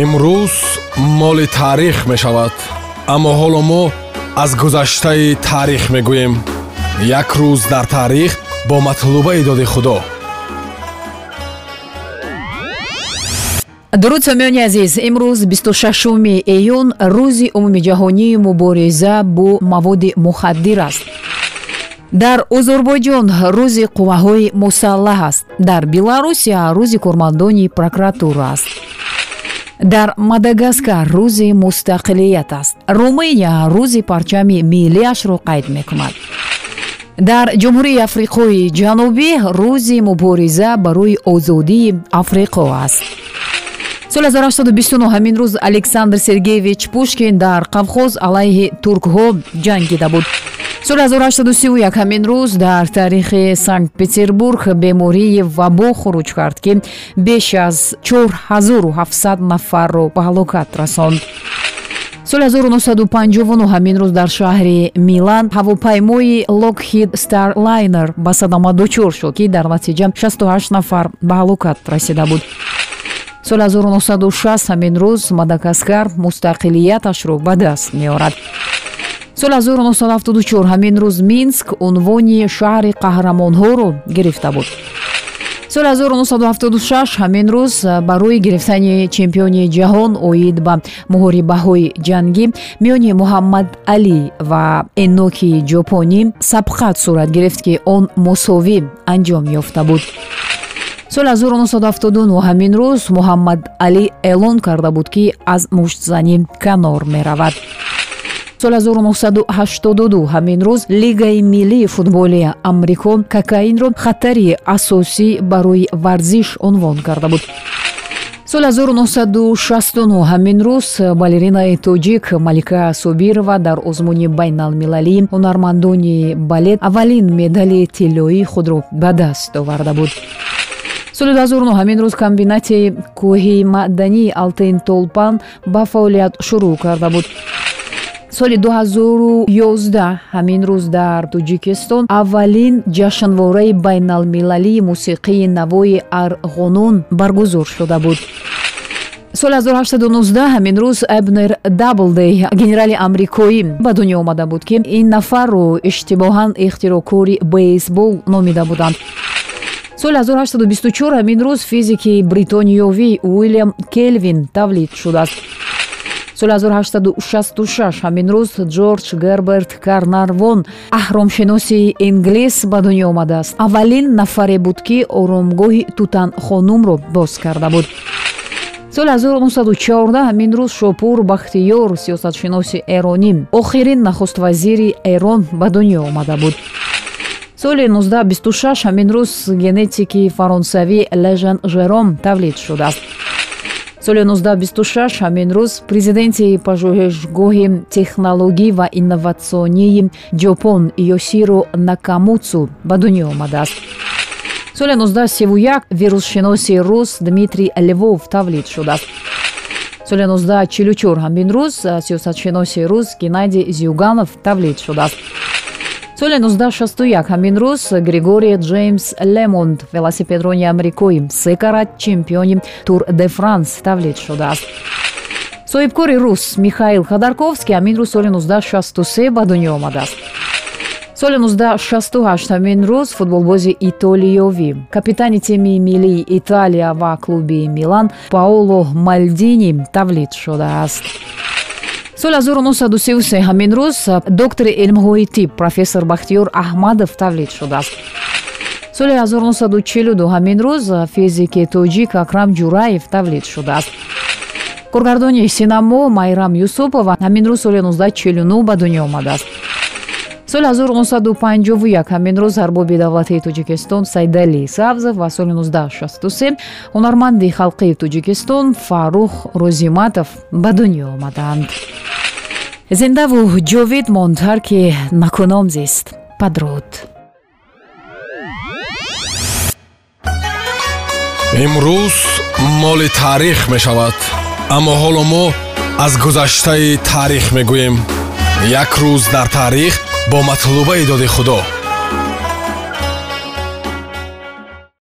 имрӯз моли таърих мешавад аммо ҳоло мо аз гузаштаи таърих мегӯем. Як рӯз дар таърих бо матлубаи доди худо. Дуруд сомиёни азиз имрӯз 26 июн рӯзи умумиҷаҳонии мубориза бо маводи мухаддир аст. Дар озурбойҷон рӯзи қувваҳои мусаллаҳ аст. Дар беларусия рӯзи кормандони прокуратура аст дар мадагаскар рӯзи мустақилият аст. Румыния рӯзи парчами миллияшро қайд мекунад. Дар ҷумҳурии африқои ҷанубӣ рӯзи мубориза барои озодии африқо аст. Соли 1829 ҳамин рӯз александр сергеевич пушкин дар қавқоз алайҳи туркҳо ҷангида буд соли 1831 ҳамин рӯз дар таърихи санкт петербург бемории вабо хуруҷ кард ки беш аз 4700 нафарро ба ҳалокат расонд. Соли 1959 ҳамин рӯз дар шаҳри милан ҳавопаймои локхид старлайнер ба садама дучор шуд ки дар натиҷа 68 нафар ба ҳалокат расида буд. Соли 1960 ҳамин рӯз мадагаскар мустақилияташро ба даст меорад соли 1974 ҳамин рӯз минск унвони шаҳри қаҳрамонҳоро гирифта буд. соли 1976 ҳамин рӯз барои гирифтани чемпиони ҷаҳон оид ба муҳорибаҳои ҷангӣ миёни муҳаммад алӣ ва эноки ҷопонӣ сабқат сурат гирифт ки он мусовӣ анҷом ёфта буд. соли 1979 ҳамин рӯз муҳаммад алӣ эълон карда буд ки аз муштзанӣ канор меравад соли 1982 ҳамин рӯз лигаи миллии футболи амрико кокаинро хатари асосӣ барои варзиш унвон карда буд. Соли 1969 ҳамин рӯз балеринаи тоҷик малика собирова дар озмуни байналмилалии ҳунармандони балет аввалин медали тиллоии худро ба даст оварда буд. Соли 2009 ҳамин рӯз комбинати кӯҳи маъдании алтин толпан ба фаъолият шурӯъ карда буд соли 2011 ҳамин рӯз дар тоҷикистон аввалин ҷашнвораи байналмилалии мусиқии навои арғонун баргузор шуда буд. Соли 1819 ҳамин рӯз эбнер даблдей генерали амрикоӣ ба дунё омада буд ки ин нафарро иштибоҳан ихтироъкори бейсбол номида буданд. Соли 1824 ҳамин рӯз физики бритониёвӣ уилям келвин тавлид шудааст соли 1866 ҳамин рӯз ҷорҷ герберт карнарвон аҳромшиноси инглис ба дунё омадааст. Аввалин нафаре буд ки оромгоҳи тутанхонумро боз карда буд. Соли 1914 ҳамин рӯз шопур бахтиёр сиёсатшиноси эронӣ охирин нахуствазири эрон ба дунё омада буд. Соли 1926 ҳамин рӯз генетики фаронсавӣ лежан жером тавлид шудааст соли 1926 ҳамин рӯз президенти пажӯҳишгоҳи технологӣ ва инноватсионии ҷопон йосиро накамутсу ба дунё омадааст. Соли 1931 вирусшиноси рус дмитрий левов тавлид шудааст. Соли 1944 ҳамин рӯз сиёсатшиноси рус геннадий зюганов тавлид шудааст соли 1961 ҳамин рӯз григорий джеймс лемонд велосипедрони амрикоӣ се карат чемпиони тур де франс тавлид шудааст. Соҳибкори рус михаил ходорковский ҳамин рӯз соли 1963 ба дунё омадааст. Соли 1968 ҳамин рӯз футболбози итолиёвӣ капитани тими миллии италия ва клуби милан паоло малдини тавлид шудааст соли 1933 ҳамин рӯз доктори илмҳои тиб профессор бахтиёр аҳмадов тавлид шудааст. соли 1942 ҳамин рӯз физики тоҷик акрам ҷураев тавлид шудааст. коргардони синамо майрам юсупова ҳамин рӯз соли 1949 ба дунё омадааст. соли 1951 ҳамин рӯз арбоби давлатии тоҷикистон сайдали савзов ва соли 1963 ҳунарманди халқии тоҷикистон фарух розиматов ба дунё омаданд зиндаву ҷовид монд ҳар ки накуном зист. Падруд. Имрӯз моли таърих мешавад аммо ҳоло мо аз гузаштаи таърих мегӯем. Як рӯз дар таърих бо матлубаи доди худо